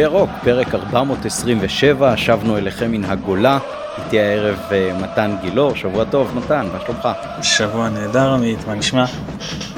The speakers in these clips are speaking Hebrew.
בירוק, פרק 427, שבנו אליכם מן הגולה. איתי הערב אה, מתן גילאור, שבוע טוב מתן, מה שלומך? שבוע נהדר עמית, מה נשמע?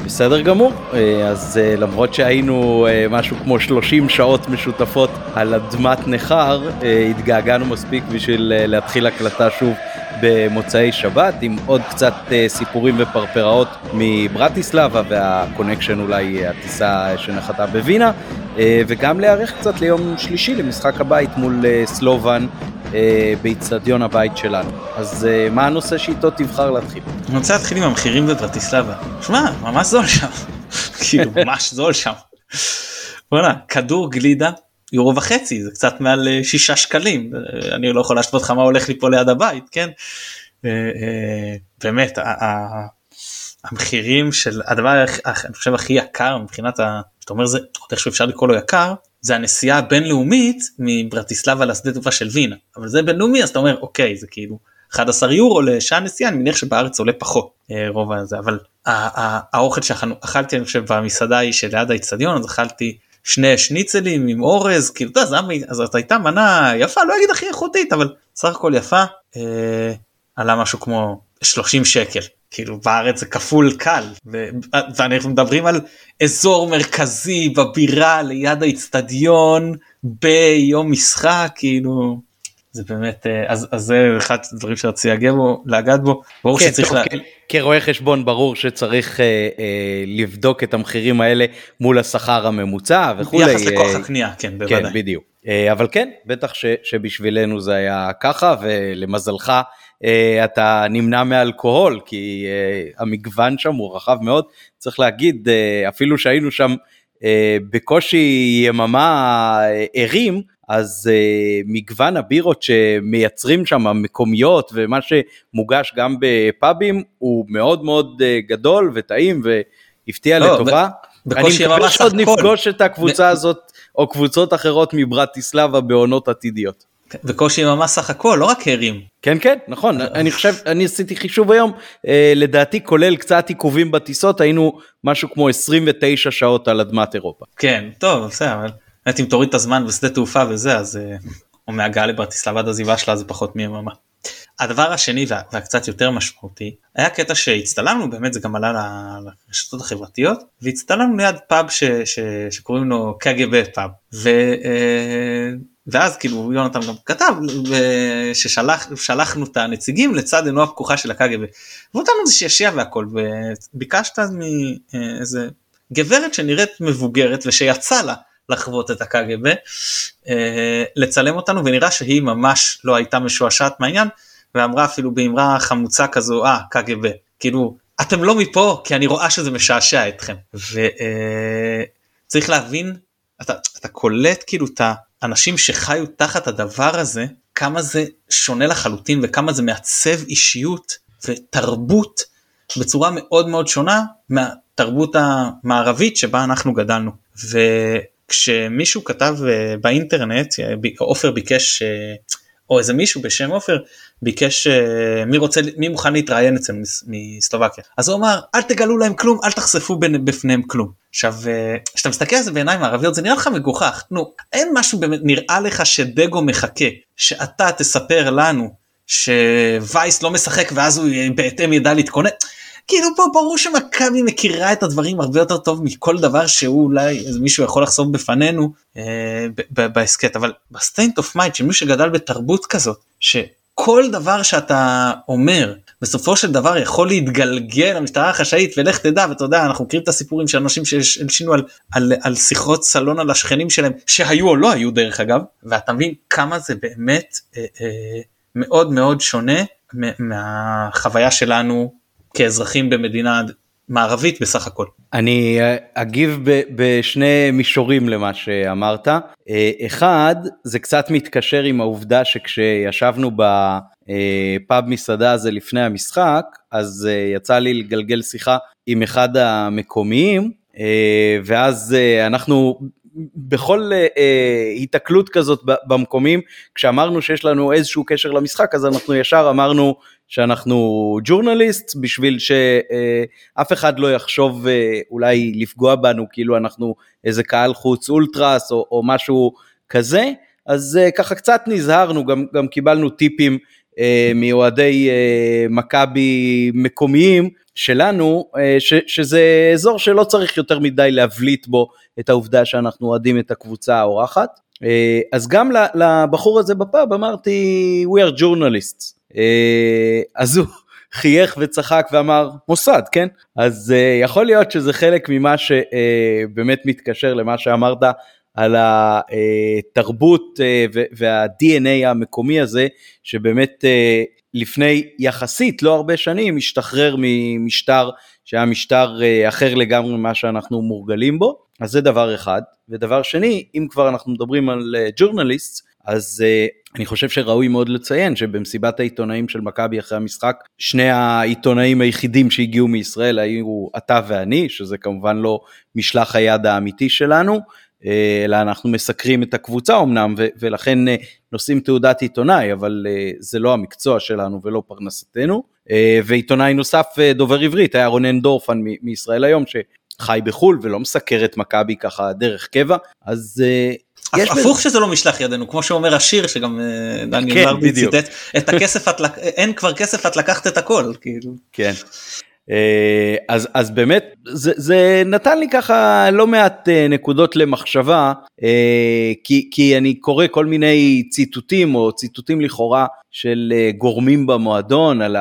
בסדר גמור, אה, אז אה, למרות שהיינו משהו כמו 30 שעות משותפות על אדמת נכר, התגעגענו מספיק בשביל להתחיל הקלטה שוב במוצאי שבת עם עוד קצת סיפורים ופרפראות מברטיסלבה והקונקשן אולי הטיסה שנחתה בווינה וגם להיערך קצת ליום שלישי למשחק הבית מול סלובן אה, באיצטדיון הבית שלנו. אז אה, מה הנושא שאיתו תבחר להתחיל? אני רוצה להתחיל עם המחירים בברטיסלבה. שמע, ממש זול שם. כאילו, ממש זול שם. בוא'נה, כדור גלידה, יורו וחצי, זה קצת מעל אה, שישה שקלים. אה, אני לא יכול להשוות לך מה הולך לי פה ליד הבית, כן? אה, באמת, המחירים של הדבר אני חושב הכי יקר מבחינת ה... אתה אומר זה עוד איכשהו אפשר לקרוא לו יקר זה הנסיעה הבינלאומית מברטיסלבה לשדה תעופה של וינה אבל זה בינלאומי אז אתה אומר אוקיי זה כאילו 11 יורו לשעה נסיעה אני מניח שבארץ עולה פחות רוב הזה אבל האוכל שאכלתי אני חושב במסעדה היא שליד האיצטדיון אז אכלתי שני שניצלים עם אורז כאילו אתה יודע, זאת הייתה מנה יפה לא אגיד הכי איכותית אבל סך הכל יפה אה, עלה משהו כמו 30 שקל כאילו בארץ זה כפול קל ואנחנו מדברים על אזור מרכזי בבירה ליד האיצטדיון ביום משחק כאילו זה באמת אה, אז, אז זה אחד הדברים שרציתי להגיע בו לגעת בו ברור כן, שצריך. לה... כן. כרואה חשבון ברור שצריך אה, אה, לבדוק את המחירים האלה מול השכר הממוצע וכולי. יחס לכוח הקנייה כן, כן בוודאי. כן בדיוק. אה, אבל כן בטח ש, שבשבילנו זה היה ככה ולמזלך אה, אתה נמנע מאלכוהול כי uh, המגוון שם הוא רחב מאוד צריך להגיד uh, אפילו שהיינו שם uh, בקושי יממה ערים אז uh, מגוון הבירות שמייצרים שם המקומיות ומה שמוגש גם בפאבים הוא מאוד מאוד uh, גדול וטעים והפתיע לא, לטובה. אני מקווה שעוד נפגוש את הקבוצה הזאת או קבוצות אחרות מברטיסלבה בעונות עתידיות. וקושי ממש סך הכל לא רק הרים. כן כן נכון אני חושב אני עשיתי חישוב היום אה, לדעתי כולל קצת עיכובים בטיסות היינו משהו כמו 29 שעות על אדמת אירופה. כן טוב בסדר אבל אם תוריד את הזמן בשדה תעופה וזה אז אה, או מהגעה לברטיסלבה עד עזיבה שלה זה פחות מיממה. הדבר השני וה, והקצת יותר משמעותי היה קטע שהצטלמנו באמת זה גם עלה לרשתות החברתיות והצטלמנו ליד פאב ש, ש, שקוראים לו קג"ב פאב. ו, אה, ואז כאילו יונתן גם כתב ששלחנו את הנציגים לצד עינו הפקוחה של הקג"ב. ואותנו זה שישיע והכל וביקשת מאיזה גברת שנראית מבוגרת ושיצא לה לחוות את הקג"ב אה, לצלם אותנו ונראה שהיא ממש לא הייתה משועשעת מהעניין ואמרה אפילו באמרה חמוצה כזו אה קג"ב כאילו אתם לא מפה כי אני רואה שזה משעשע אתכם וצריך אה, להבין אתה, אתה קולט כאילו את האנשים שחיו תחת הדבר הזה כמה זה שונה לחלוטין וכמה זה מעצב אישיות ותרבות בצורה מאוד מאוד שונה מהתרבות המערבית שבה אנחנו גדלנו. וכשמישהו כתב אה, באינטרנט עופר ביקש או איזה מישהו בשם עופר ביקש אה, מי רוצה מי מוכן להתראיין אצלנו מסלובקיה. אז הוא אמר אל תגלו להם כלום אל תחשפו בפניהם כלום. עכשיו אה, כשאתה מסתכל על זה בעיניים מערביות זה נראה לך מגוחך. נו אין משהו באמת נראה לך שדגו מחכה שאתה תספר לנו שווייס לא משחק ואז הוא בהתאם ידע להתכונן. כאילו פה ברור שמכבי מכירה את הדברים הרבה יותר טוב מכל דבר שהוא אולי מישהו יכול לחשוף בפנינו אה, בהסכת. אבל ב state of mind של מי שגדל בתרבות כזאת שכל דבר שאתה אומר בסופו של דבר יכול להתגלגל למשטרה החשאית ולך תדע ואתה יודע אנחנו מכירים את הסיפורים של אנשים שהלשינו על, על, על שיחות סלון על השכנים שלהם שהיו או לא היו דרך אגב ואתה מבין כמה זה באמת אה, אה, מאוד מאוד שונה מהחוויה שלנו כאזרחים במדינה מערבית בסך הכל. אני אה, אגיב בשני מישורים למה שאמרת. אה, אחד, זה קצת מתקשר עם העובדה שכשישבנו בפאב מסעדה הזה לפני המשחק, אז אה, יצא לי לגלגל שיחה עם אחד המקומיים, ואז אנחנו בכל היתקלות כזאת במקומים, כשאמרנו שיש לנו איזשהו קשר למשחק, אז אנחנו ישר אמרנו שאנחנו ג'ורנליסט בשביל שאף אחד לא יחשוב אה, אולי לפגוע בנו כאילו אנחנו איזה קהל חוץ אולטרס או, או משהו כזה, אז uh, ככה קצת נזהרנו, גם, גם קיבלנו טיפים uh, מאוהדי uh, מכבי מקומיים שלנו, uh, ש, שזה אזור שלא צריך יותר מדי להבליט בו את העובדה שאנחנו אוהדים את הקבוצה האורחת. Uh, אז גם לבחור הזה בפאב אמרתי we are journalists. Uh, אז הוא חייך וצחק ואמר מוסד כן? אז uh, יכול להיות שזה חלק ממה שבאמת uh, מתקשר למה שאמרת על התרבות וה-DNA המקומי הזה שבאמת לפני יחסית לא הרבה שנים השתחרר ממשטר שהיה משטר אחר לגמרי ממה שאנחנו מורגלים בו. אז זה דבר אחד. ודבר שני אם כבר אנחנו מדברים על ג'ורנליסט אז אני חושב שראוי מאוד לציין שבמסיבת העיתונאים של מכבי אחרי המשחק שני העיתונאים היחידים שהגיעו מישראל היו אתה ואני שזה כמובן לא משלח היד האמיתי שלנו אה, אלא אנחנו מסקרים את הקבוצה אמנם ולכן אה, נושאים תעודת עיתונאי אבל זה לא המקצוע שלנו ולא פרנסתנו. ועיתונאי נוסף דובר עברית היה רונן דורפן מישראל היום שחי בחו"ל ולא מסקר את מכבי ככה דרך קבע. אז הפוך שזה לא משלח ידינו כמו שאומר השיר שגם אה, דניאל כן, מרבי ציטט את הכסף את אין כבר כסף את לקחת את הכל כאילו. כן. אה, אז אז באמת זה, זה נתן לי ככה לא מעט אה, נקודות למחשבה כי כי אני קורא כל מיני ציטוטים או ציטוטים לכאורה של גורמים במועדון על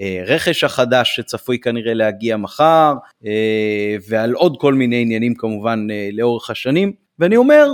הרכש החדש שצפוי כנראה להגיע מחר ועל עוד כל מיני עניינים כמובן לאורך השנים ואני אומר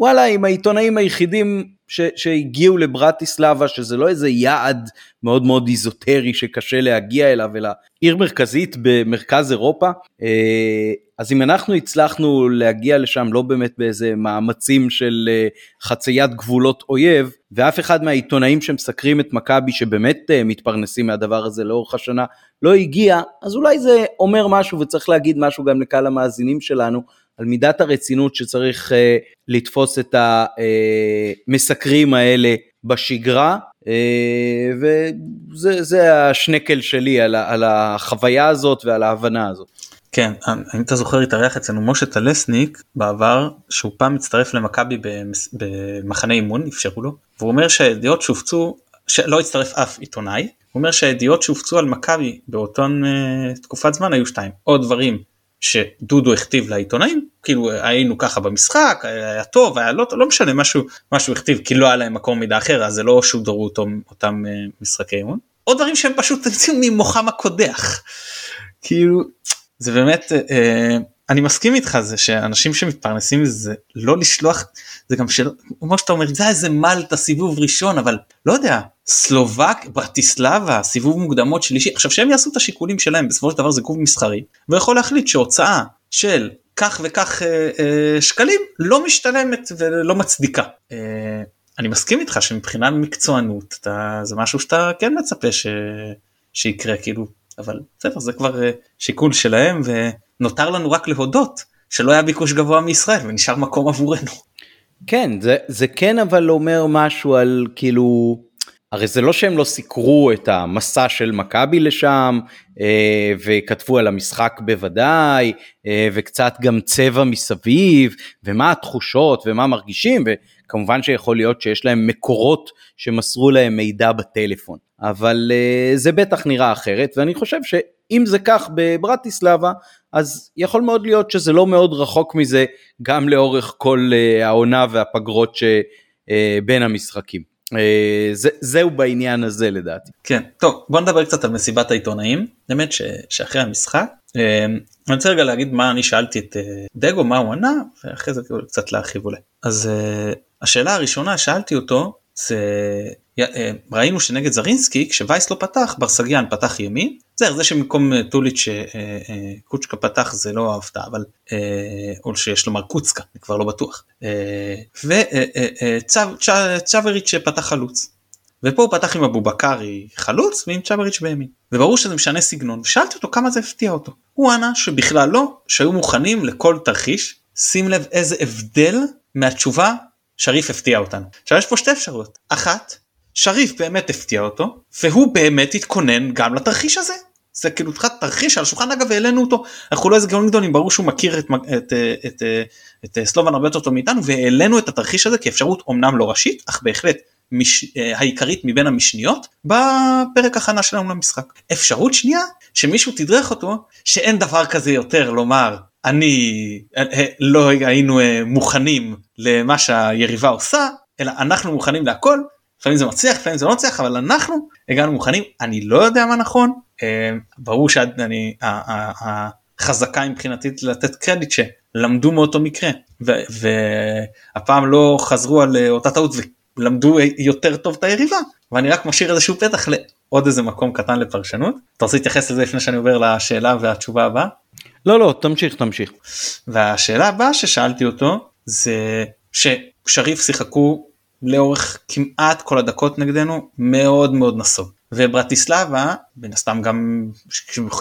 וואלה, עם העיתונאים היחידים ש, שהגיעו לברטיסלבה, שזה לא איזה יעד מאוד מאוד איזוטרי שקשה להגיע אליו, אלא עיר מרכזית במרכז אירופה, אה, אז אם אנחנו הצלחנו להגיע לשם לא באמת באיזה מאמצים של אה, חציית גבולות אויב, ואף אחד מהעיתונאים שמסקרים את מכבי שבאמת אה, מתפרנסים מהדבר הזה לאורך השנה לא הגיע, אז אולי זה אומר משהו וצריך להגיד משהו גם לקהל המאזינים שלנו. על מידת הרצינות שצריך uh, לתפוס את המסקרים האלה בשגרה, uh, וזה השנקל שלי על, על החוויה הזאת ועל ההבנה הזאת. כן, אם אתה זוכר התארח אצלנו משה טלסניק בעבר שהוא פעם הצטרף למכבי במחנה אימון אפשרו לו והוא אומר שהידיעות שהופצו שלא הצטרף אף עיתונאי הוא אומר שהידיעות שהופצו על מכבי באותן uh, תקופת זמן היו שתיים או דברים שדודו הכתיב לעיתונאים כאילו היינו ככה במשחק היה טוב היה לא לא משנה משהו משהו הכתיב כי לא היה להם מקום מידע אחר אז זה לא שודרו אותו, אותם uh, משחקי אימון. עוד דברים שהם פשוט יוצאים ממוחם הקודח. כאילו זה באמת uh, אני מסכים איתך זה שאנשים שמתפרנסים מזה לא לשלוח זה גם של כמו שאתה אומר זה איזה מלטה סיבוב ראשון אבל לא יודע סלובק ברטיסלבה סיבוב מוקדמות שלישי עכשיו שהם יעשו את השיקולים שלהם בסופו של דבר זה גוף מסחרי ויכול להחליט שהוצאה של כך וכך אה, אה, שקלים לא משתלמת ולא מצדיקה. אה, אני מסכים איתך שמבחינה מקצוענות אתה, זה משהו שאתה כן מצפה ש, שיקרה כאילו אבל בסדר זה כבר אה, שיקול שלהם ונותר לנו רק להודות שלא היה ביקוש גבוה מישראל ונשאר מקום עבורנו. כן זה זה כן אבל אומר משהו על כאילו הרי זה לא שהם לא סיקרו את המסע של מכבי לשם אה, וכתבו על המשחק בוודאי אה, וקצת גם צבע מסביב ומה התחושות ומה מרגישים וכמובן שיכול להיות שיש להם מקורות שמסרו להם מידע בטלפון אבל אה, זה בטח נראה אחרת ואני חושב שאם זה כך בברטיסלבה אז יכול מאוד להיות שזה לא מאוד רחוק מזה גם לאורך כל העונה והפגרות שבין המשחקים. אה, זה, זהו בעניין הזה לדעתי. כן, טוב בוא נדבר קצת על מסיבת העיתונאים, באמת ש, שאחרי המשחק. אה, אני רוצה רגע להגיד מה אני שאלתי את אה, דגו מה הוא ענה ואחרי זה קצת להרחיב אולי. אז השאלה הראשונה שאלתי אותו זה ראינו שנגד זרינסקי כשווייס לא פתח ברסגיאן פתח ימין. זה זה שבמקום טוליץ' קוצ'קה פתח זה לא הפתעה אבל או שיש לומר קוצקה אני כבר לא בטוח. וצ'אבריץ' פתח חלוץ. ופה הוא פתח עם אבו בקרי חלוץ ועם צ'אבריץ' בימין. וברור שזה משנה סגנון. ושאלתי אותו כמה זה הפתיע אותו. הוא ענה שבכלל לא שהיו מוכנים לכל תרחיש. שים לב איזה הבדל מהתשובה שריף הפתיע אותנו. עכשיו יש פה שתי אפשרויות. אחת, שריף באמת הפתיע אותו, והוא באמת התכונן גם לתרחיש הזה. זה כאילו התחלת תרחיש על השולחן אגב העלינו אותו אנחנו לא איזה גאונים גדולים ברור שהוא מכיר את, את, את, את, את סלובן הרבה יותר טוב מאיתנו והעלינו את התרחיש הזה כאפשרות אמנם לא ראשית אך בהחלט מש, העיקרית מבין המשניות בפרק הכנה שלנו למשחק. אפשרות שנייה שמישהו תדרך אותו שאין דבר כזה יותר לומר אני לא היינו מוכנים למה שהיריבה עושה אלא אנחנו מוכנים להכל לפעמים זה מצליח לפעמים זה לא מצליח אבל אנחנו הגענו מוכנים אני לא יודע מה נכון אה, ברור שאני החזקה מבחינתי לתת קרדיט שלמדו מאותו מקרה והפעם לא חזרו על אותה טעות ולמדו יותר טוב את היריבה ואני רק משאיר איזשהו פתח לעוד איזה מקום קטן לפרשנות אתה רוצה להתייחס לזה לפני שאני עובר לשאלה והתשובה הבאה. לא לא תמשיך תמשיך. והשאלה הבאה ששאלתי אותו זה ששריף שיחקו לאורך כמעט כל הדקות נגדנו מאוד מאוד נסוג. וברטיסלבה מן הסתם גם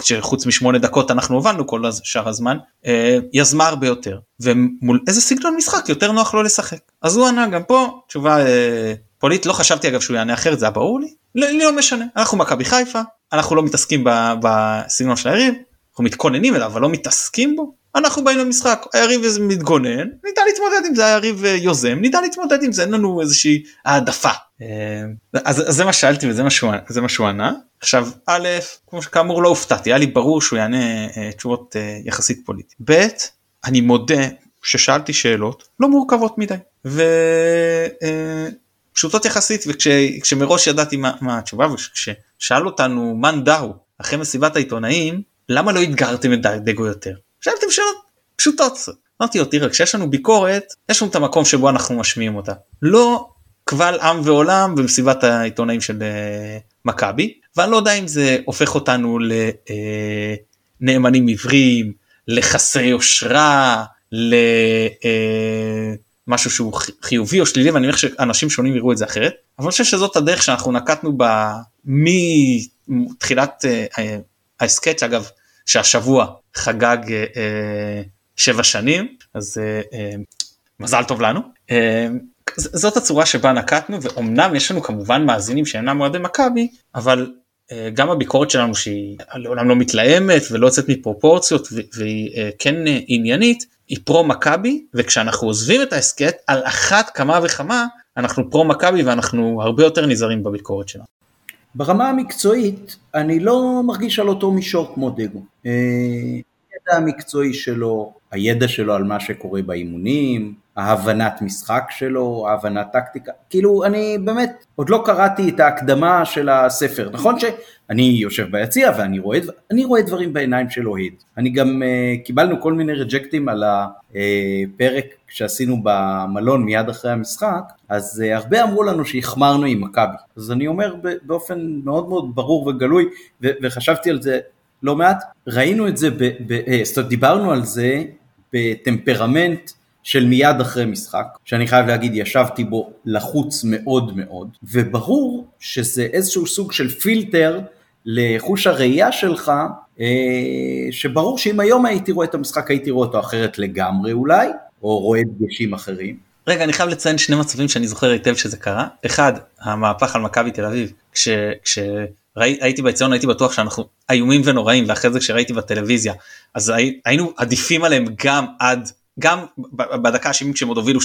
שחוץ משמונה דקות אנחנו הובלנו כל שאר הזמן אה, יזמה הרבה יותר. ומול איזה סגנון משחק יותר נוח לו לשחק. אז הוא ענה גם פה תשובה אה, פוליט לא חשבתי אגב שהוא יענה אחרת זה היה ברור לי. לא, לא משנה אנחנו מכבי חיפה אנחנו לא מתעסקים בסגנון של היריב אנחנו מתכוננים אליו אבל לא מתעסקים בו אנחנו באים למשחק היריב מתגונן ניתן להתמודד עם זה היריב אה, יוזם ניתן להתמודד עם זה אין לנו איזושהי העדפה. אה, אז, אז זה מה שאלתי וזה מה שהוא, מה שהוא ענה עכשיו א' כמו שכאמור לא הופתעתי היה לי ברור שהוא יענה אה, תשובות יחסית פוליטיות. ב' אני מודה ששאלתי שאלות לא מורכבות מדי ופשוטות יחסית וכשמראש ידעתי מה, מה התשובה וכששאל אותנו מאן דאו אחרי מסיבת העיתונאים למה לא אתגרתם את דגו יותר. שאלתם שאלות פשוטות. אמרתי לו תראה כשיש לנו ביקורת יש לנו את המקום שבו אנחנו משמיעים אותה. לא קבל עם ועולם במסיבת העיתונאים של uh, מכבי ואני לא יודע אם זה הופך אותנו לנאמנים אה, עיוורים לחסרי יושרה למשהו uh, שהוא חיובי או שלילי ואני אומר שאנשים שונים יראו את זה אחרת אבל אני חושב שזאת הדרך שאנחנו נקטנו בה מתחילת ההסכת אגב שהשבוע חגג אה, אה, שבע שנים אז אה, מזל טוב לנו. זאת הצורה שבה נקטנו ואומנם יש לנו כמובן מאזינים שאינם אוהדי מכבי אבל גם הביקורת שלנו שהיא לעולם לא מתלהמת ולא יוצאת מפרופורציות והיא כן עניינית היא פרו מכבי וכשאנחנו עוזבים את ההסכת על אחת כמה וכמה אנחנו פרו מכבי ואנחנו הרבה יותר נזהרים בביקורת שלנו. ברמה המקצועית אני לא מרגיש על אותו מישור כמו דגו. אה, הידע המקצועי שלו, הידע שלו על מה שקורה באימונים, ההבנת משחק שלו, ההבנת טקטיקה, כאילו אני באמת עוד לא קראתי את ההקדמה של הספר, נכון שאני יושב ביציע ואני רואה, רואה דברים בעיניים של אוהד, אני גם uh, קיבלנו כל מיני רג'קטים על הפרק שעשינו במלון מיד אחרי המשחק, אז uh, הרבה אמרו לנו שהחמרנו עם מכבי, אז אני אומר באופן מאוד מאוד ברור וגלוי, וחשבתי על זה לא מעט, ראינו את זה, ב- ב- אה, דיברנו על זה בטמפרמנט של מיד אחרי משחק, שאני חייב להגיד ישבתי בו לחוץ מאוד מאוד, וברור שזה איזשהו סוג של פילטר לחוש הראייה שלך, אה, שברור שאם היום הייתי רואה את המשחק הייתי רואה אותו אחרת לגמרי אולי, או רואה דגשים אחרים. רגע אני חייב לציין שני מצבים שאני זוכר היטב שזה קרה, אחד המהפך על מכבי תל אביב, כש... כש... הייתי באצטדיון הייתי בטוח שאנחנו איומים ונוראים ואחרי זה כשראיתי בטלוויזיה אז היינו עדיפים עליהם גם עד גם בדקה ה-70 כשהם עוד הובילו 2-0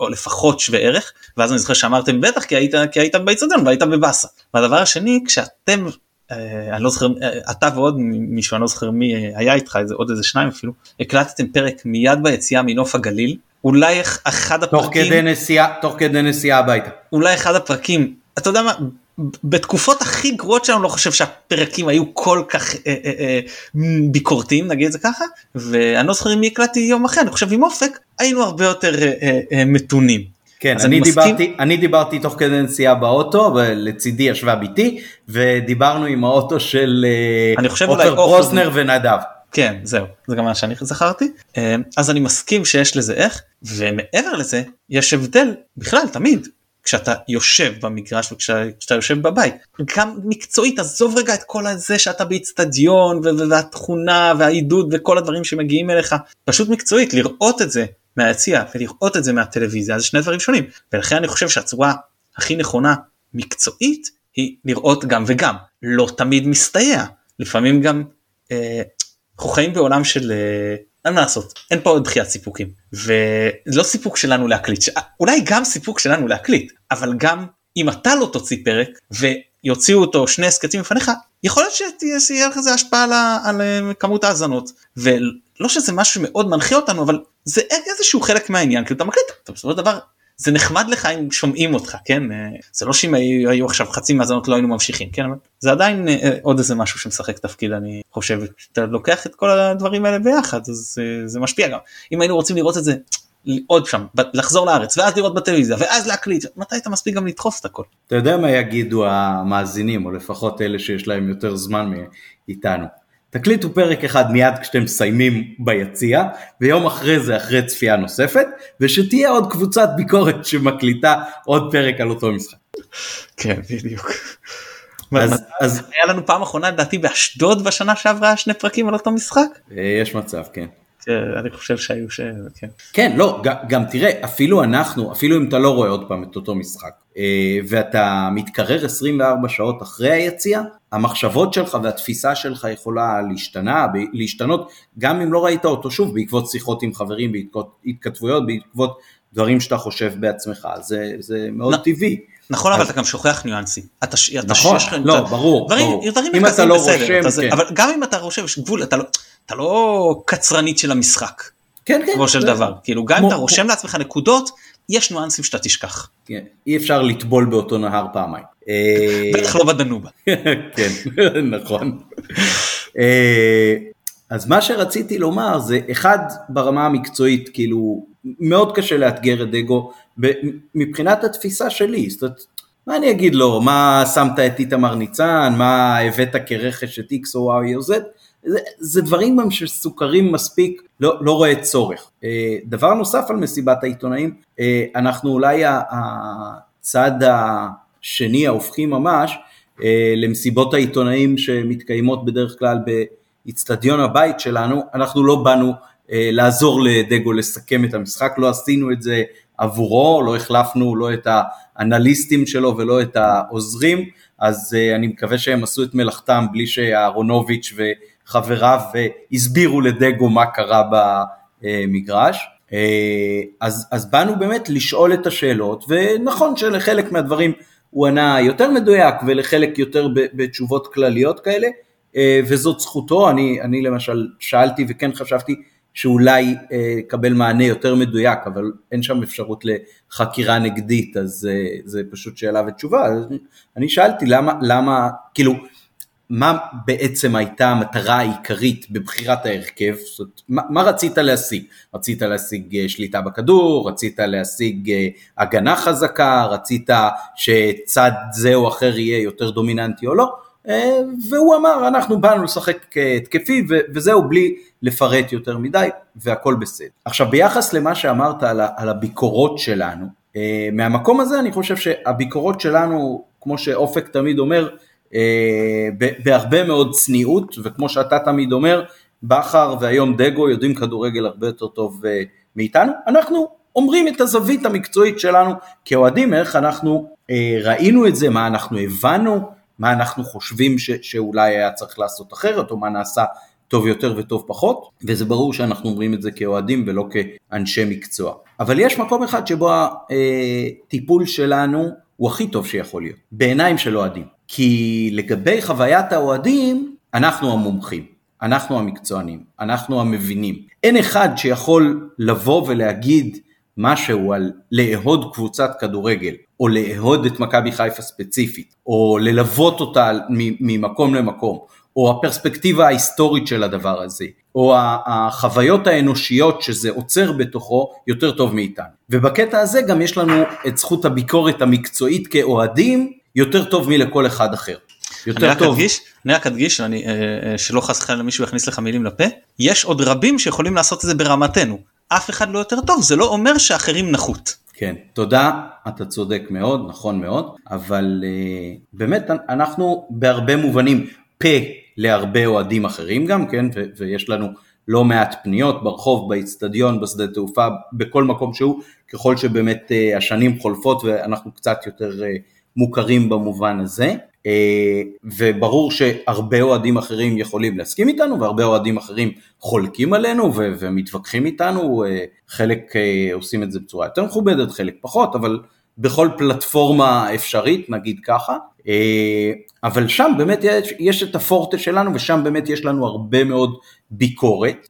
או לפחות שווה ערך ואז אני זוכר שאמרתם בטח כי היית כי היית באיצטדיון והיית בבאסה. והדבר השני כשאתם אה, אני לא זוכר אה, אתה ועוד מישהו אני לא זוכר מי אה, היה איתך איזה עוד איזה שניים אפילו הקלטתם פרק מיד ביציאה מנוף הגליל אולי אחד הפרקים תוך כדי נסיעה תוך כדי נסיעה הביתה אולי אחד הפרקים אתה יודע מה בתקופות הכי גרועות שלנו לא חושב שהפרקים היו כל כך אה, אה, אה, ביקורתיים נגיד את זה ככה ואני לא זוכר אם הקלטתי יום אחר אני חושב עם אופק היינו הרבה יותר אה, אה, אה, מתונים. כן אני, אני דיברתי מסכים... אני דיברתי תוך כדי נסיעה באוטו ולצידי ישבה ביתי ודיברנו עם האוטו של עופר פרוסנר ונדב. כן זהו זה גם מה שאני זכרתי אז אני מסכים שיש לזה איך ומעבר לזה יש הבדל בכלל תמיד כשאתה יושב במגרש וכשאתה יושב בבית. גם מקצועית עזוב רגע את כל הזה שאתה באיצטדיון והתכונה והעידוד וכל הדברים שמגיעים אליך. פשוט מקצועית לראות את זה מהיציע ולראות את זה מהטלוויזיה זה שני דברים שונים. ולכן אני חושב שהצורה הכי נכונה מקצועית היא לראות גם וגם. לא תמיד מסתייע. לפעמים גם אה, אנחנו חיים בעולם של אה, אין מה לעשות אין פה דחיית סיפוקים. ולא סיפוק שלנו להקליט ש... אולי גם סיפוק שלנו להקליט אבל גם אם אתה לא תוציא פרק ויוציאו אותו שני הסכתים לפניך יכול להיות שתהיה לזה השפעה על, על אה, כמות האזנות ולא שזה משהו שמאוד מנחה אותנו אבל זה איזשהו חלק מהעניין כאילו אתה מקליט אתה בסופו של דבר זה נחמד לך אם שומעים אותך כן אה, זה לא שאם היו, היו עכשיו חצי מהזנות לא היינו ממשיכים כן אבל זה עדיין אה, עוד איזה משהו שמשחק תפקיד אני חושב אתה לוקח את כל הדברים האלה ביחד אז זה, זה משפיע גם אם היינו רוצים לראות את זה עוד שם לחזור לארץ ואז לראות בטלוויזיה ואז להקליט מתי אתה מספיק גם לדחוף את הכל. אתה יודע מה יגידו המאזינים או לפחות אלה שיש להם יותר זמן מאיתנו. תקליטו פרק אחד מיד כשאתם מסיימים ביציע, ויום אחרי זה אחרי צפייה נוספת, ושתהיה עוד קבוצת ביקורת שמקליטה עוד פרק על אותו משחק. כן, בדיוק. אז, אז היה לנו פעם אחרונה לדעתי באשדוד בשנה שעברה שני פרקים על אותו משחק? אה, יש מצב, כן. אני חושב שהיו ש... כן. כן, לא, גם תראה, אפילו אנחנו, אפילו אם אתה לא רואה עוד פעם את אותו משחק, אה, ואתה מתקרר 24 שעות אחרי היציאה, המחשבות שלך והתפיסה שלך יכולה להשתנה, להשתנות, גם אם לא ראית אותו שוב, בעקבות שיחות עם חברים, בעקבות התכתבויות, בעקבות דברים שאתה חושב בעצמך, זה, זה מאוד נ... טבעי. נכון. אבל אתה גם שוכח ניואנסים. אתה, נכון. לא. ברור, ברור. אם אתה לא רושם, כן. אבל גם אם אתה רושם, יש גבול, אתה לא, לא קצרנית של המשחק. כן, כן. כמו של דבר. כאילו, גם אם אתה רושם לעצמך נקודות, יש ניואנסים שאתה תשכח. כן, אי אפשר לטבול באותו נהר פעמיים. בטח לא בדנובה. כן, נכון. אה, אז מה שרציתי לומר זה אחד ברמה המקצועית כאילו מאוד קשה לאתגר את דגו מבחינת התפיסה שלי, זאת אומרת מה אני אגיד לו, מה שמת את איתמר ניצן, מה הבאת כרכש את X או Y או Z, זה, זה דברים גם שסוכרים מספיק, לא, לא רואה צורך. אה, דבר נוסף על מסיבת העיתונאים, אה, אנחנו אולי הצד השני ההופכי ממש אה, למסיבות העיתונאים שמתקיימות בדרך כלל באיצטדיון הבית שלנו, אנחנו לא באנו לעזור לדגו לסכם את המשחק, לא עשינו את זה עבורו, לא החלפנו לא את האנליסטים שלו ולא את העוזרים, אז אני מקווה שהם עשו את מלאכתם בלי שאהרונוביץ' ו... חבריו והסבירו לדגו מה קרה במגרש. אה, אז, אז באנו באמת לשאול את השאלות, ונכון שלחלק מהדברים הוא ענה יותר מדויק ולחלק יותר בתשובות כלליות כאלה, אה, וזאת זכותו, אני, אני למשל שאלתי וכן חשבתי שאולי יקבל אה, מענה יותר מדויק, אבל אין שם אפשרות לחקירה נגדית, אז זה פשוט שאלה ותשובה. אני שאלתי למה, למה, כאילו, מה בעצם הייתה המטרה העיקרית בבחירת ההרכב? זאת אומרת, מה, מה רצית להשיג? רצית להשיג אה, שליטה בכדור, רצית להשיג אה, הגנה חזקה, רצית שצד זה או אחר יהיה יותר דומיננטי או לא? אה, והוא אמר, אנחנו באנו לשחק התקפי וזהו בלי לפרט יותר מדי והכל בסדר. עכשיו ביחס למה שאמרת על הביקורות שלנו, מהמקום הזה אני חושב שהביקורות שלנו, כמו שאופק תמיד אומר, אה, בהרבה מאוד צניעות, וכמו שאתה תמיד אומר, בכר והיום דגו יודעים כדורגל הרבה יותר טוב אה, מאיתנו. אנחנו אומרים את הזווית המקצועית שלנו כאוהדים, איך אנחנו אה, ראינו את זה, מה אנחנו הבנו, מה אנחנו חושבים ש, שאולי היה צריך לעשות אחרת, או מה נעשה טוב יותר וטוב פחות, וזה ברור שאנחנו אומרים את זה כאוהדים ולא כאנשי מקצוע. אבל יש מקום אחד שבו הטיפול שלנו הוא הכי טוב שיכול להיות, בעיניים של אוהדים. כי לגבי חוויית האוהדים, אנחנו המומחים, אנחנו המקצוענים, אנחנו המבינים. אין אחד שיכול לבוא ולהגיד משהו על לאהוד קבוצת כדורגל, או לאהוד את מכבי חיפה ספציפית, או ללוות אותה ממקום למקום, או הפרספקטיבה ההיסטורית של הדבר הזה, או החוויות האנושיות שזה עוצר בתוכו יותר טוב מאיתנו. ובקטע הזה גם יש לנו את זכות הביקורת המקצועית כאוהדים, יותר טוב מלכל אחד אחר. יותר אני רק טוב. אדגיש, אני רק אדגיש, אני, אה, אה, שלא חס וחלילה מישהו יכניס לך מילים לפה, יש עוד רבים שיכולים לעשות את זה ברמתנו. אף אחד לא יותר טוב, זה לא אומר שאחרים נחות. כן, תודה, אתה צודק מאוד, נכון מאוד, אבל uh, באמת אנחנו בהרבה מובנים פה להרבה אוהדים אחרים גם, כן, ו- ויש לנו לא מעט פניות ברחוב, באיצטדיון, בשדה תעופה, בכל מקום שהוא, ככל שבאמת uh, השנים חולפות ואנחנו קצת יותר uh, מוכרים במובן הזה. אה, וברור שהרבה אוהדים אחרים יכולים להסכים איתנו והרבה אוהדים אחרים חולקים עלינו ו- ומתווכחים איתנו, אה, חלק אה, עושים את זה בצורה יותר מכובדת, חלק פחות, אבל בכל פלטפורמה אפשרית, נגיד ככה. אבל שם באמת יש, יש את הפורטה שלנו ושם באמת יש לנו הרבה מאוד ביקורת,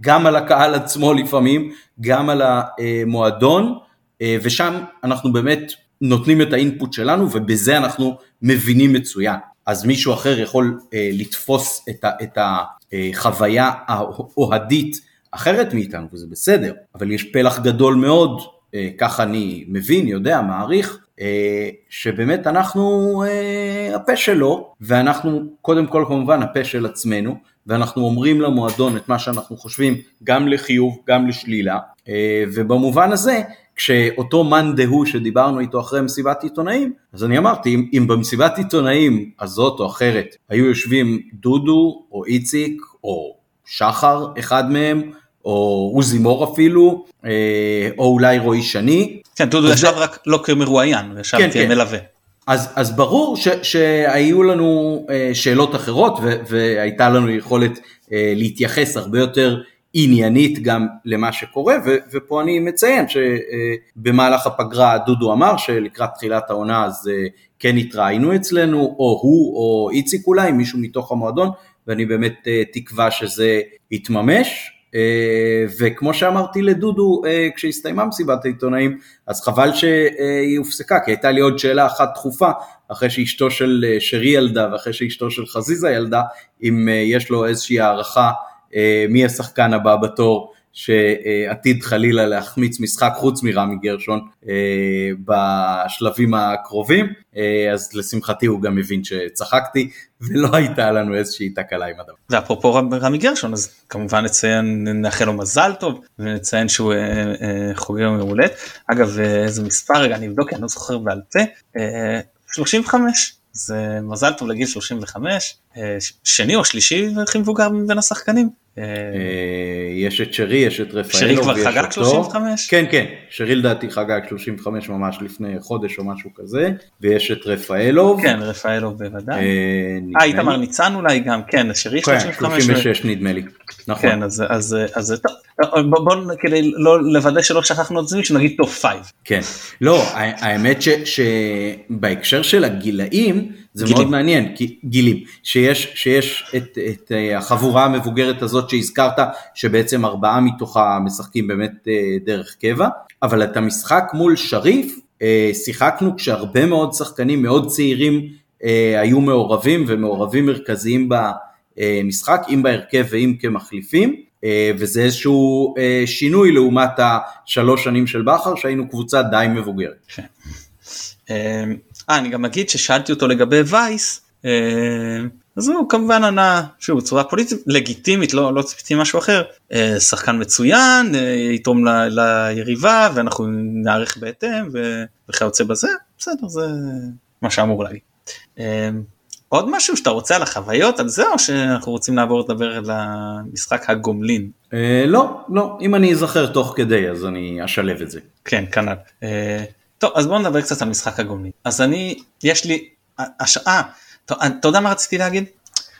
גם על הקהל עצמו לפעמים, גם על המועדון, ושם אנחנו באמת נותנים את האינפוט שלנו ובזה אנחנו מבינים מצוין. אז מישהו אחר יכול אה, לתפוס את, ה, את החוויה האוהדית אחרת מאיתנו וזה בסדר, אבל יש פלח גדול מאוד, אה, ככה אני מבין, יודע, מעריך, אה, שבאמת אנחנו אה, הפה שלו ואנחנו קודם כל כמובן הפה של עצמנו ואנחנו אומרים למועדון את מה שאנחנו חושבים גם לחיוב גם לשלילה אה, ובמובן הזה כשאותו מאן דהוא שדיברנו איתו אחרי מסיבת עיתונאים, אז אני אמרתי, אם, אם במסיבת עיתונאים הזאת או אחרת היו יושבים דודו או איציק או שחר, אחד מהם, או עוזי מור אפילו, אה, או אולי רועי שני. כן, דודו ישב זה... רק לא כמרואיין, ישב כן, כמלווה. כן. אז, אז ברור ש, שהיו לנו אה, שאלות אחרות ו, והייתה לנו יכולת אה, להתייחס הרבה יותר עניינית גם למה שקורה, ו- ופה אני מציין שבמהלך הפגרה דודו אמר שלקראת תחילת העונה אז אה, כן התראינו אצלנו, או הוא או איציק אולי, מישהו מתוך המועדון, ואני באמת אה, תקווה שזה יתממש. אה, וכמו שאמרתי לדודו כשהסתיימה מסיבת העיתונאים, אז חבל שהיא הופסקה, כי הייתה לי עוד שאלה אחת דחופה, אחרי שאשתו של שרי ילדה ואחרי שאשתו של חזיזה ילדה, אם יש לו איזושהי הערכה מי השחקן הבא בתור שעתיד חלילה להחמיץ משחק חוץ מרמי גרשון אה, בשלבים הקרובים, אה, אז לשמחתי הוא גם מבין שצחקתי ולא הייתה לנו איזושהי תקלה עם הדבר. ואפרופו רמי גרשון אז כמובן נציין נאחל לו מזל טוב ונציין שהוא יום הולדת. אגב איזה מספר רגע אני אבדוק אני לא זוכר בעל פה 35 זה מזל טוב לגיל 35, אה, שני או שלישי הכי מבוגר מבין השחקנים. אה, יש את שרי, יש את רפאלו. שרי כבר חגג 35? כן, כן, שרי לדעתי חגג 35 ממש לפני חודש או משהו כזה, ויש את רפאלו. כן, רפאלו בוודאי. אה, איתמר ניצן אולי גם, כן, שרי 35. כן, 36 נדמה לי. נכון. כן, אז, טוב, בוא כדי לא לוודא שלא שכחנו את זה, שנגיד top five. כן, לא, האמת שבהקשר של הגילאים, זה גילים. מאוד מעניין, כי, גילים, שיש, שיש את, את אה, החבורה המבוגרת הזאת שהזכרת, שבעצם ארבעה מתוכה משחקים באמת אה, דרך קבע, אבל את המשחק מול שריף, אה, שיחקנו כשהרבה מאוד שחקנים מאוד צעירים היו מעורבים ומעורבים מרכזיים במשחק, אם בהרכב ואם כמחליפים. וזה איזשהו שינוי לעומת השלוש שנים של בכר שהיינו קבוצה די מבוגרת. אה, אני גם אגיד ששאלתי אותו לגבי וייס, אה, אז הוא כמובן ענה, שוב, בצורה פוליטית לגיטימית, לא, לא ציפיתי משהו אחר, אה, שחקן מצוין, אה, יתרום ל, ליריבה ואנחנו נערך בהתאם וכיוצא בזה, בסדר, זה מה שאמור להגיד. עוד משהו שאתה רוצה על החוויות על זה או שאנחנו רוצים לעבור לדבר על המשחק הגומלין? לא, לא, אם אני אזכר תוך כדי אז אני אשלב את זה. כן, כנ"ל. אה, טוב אז בוא נדבר קצת על משחק הגומלין. אז אני יש לי השעה אתה יודע מה רציתי להגיד?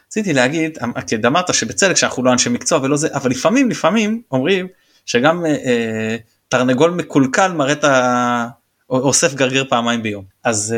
רציתי להגיד כי אמרת שבצדק שאנחנו לא אנשי מקצוע ולא זה אבל לפעמים לפעמים אומרים שגם אה, אה, תרנגול מקולקל מראה את ה... אוסף גרגר פעמיים ביום. אז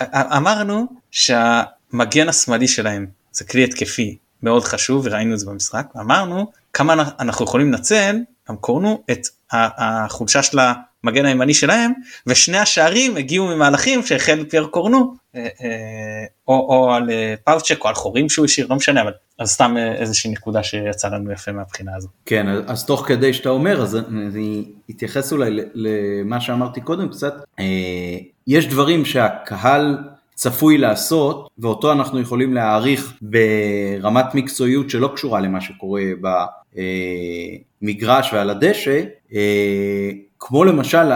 אה, אמרנו שהמגן השמאלי שלהם זה כלי התקפי מאוד חשוב וראינו את זה במשחק. אמרנו כמה אנחנו יכולים לנצל גם קורנו את החולשה של המגן הימני שלהם ושני השערים הגיעו ממהלכים שהחל פייר קורנו אה, אה, או, או על אה, פאוצ'ק או על חורים שהוא השאיר לא משנה אבל אז סתם איזושהי נקודה שיצא לנו יפה מהבחינה הזו. כן אז תוך כדי שאתה אומר אז אני אתייחס אולי למה שאמרתי קודם קצת יש דברים שהקהל צפוי לעשות ואותו אנחנו יכולים להעריך ברמת מקצועיות שלא קשורה למה שקורה במגרש ועל הדשא כמו למשל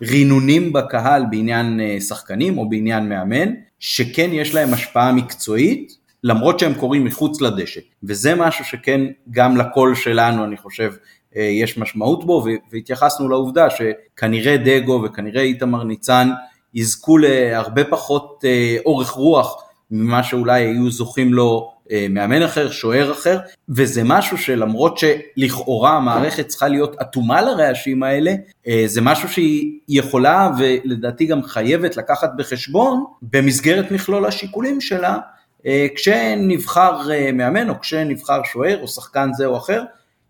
הרינונים בקהל בעניין אה, שחקנים או בעניין מאמן, שכן יש להם השפעה מקצועית, למרות שהם קורים מחוץ לדשא. וזה משהו שכן גם לקול שלנו, אני חושב, אה, יש משמעות בו, והתייחסנו לעובדה שכנראה דגו וכנראה איתמר ניצן יזכו להרבה פחות אה, אורך רוח ממה שאולי היו זוכים לו מאמן אחר, שוער אחר, וזה משהו שלמרות שלכאורה המערכת צריכה להיות אטומה לרעשים האלה, אה, זה משהו שהיא יכולה ולדעתי גם חייבת לקחת בחשבון במסגרת מכלול השיקולים שלה, אה, כשנבחר מאמן או כשנבחר שוער או שחקן זה או אחר,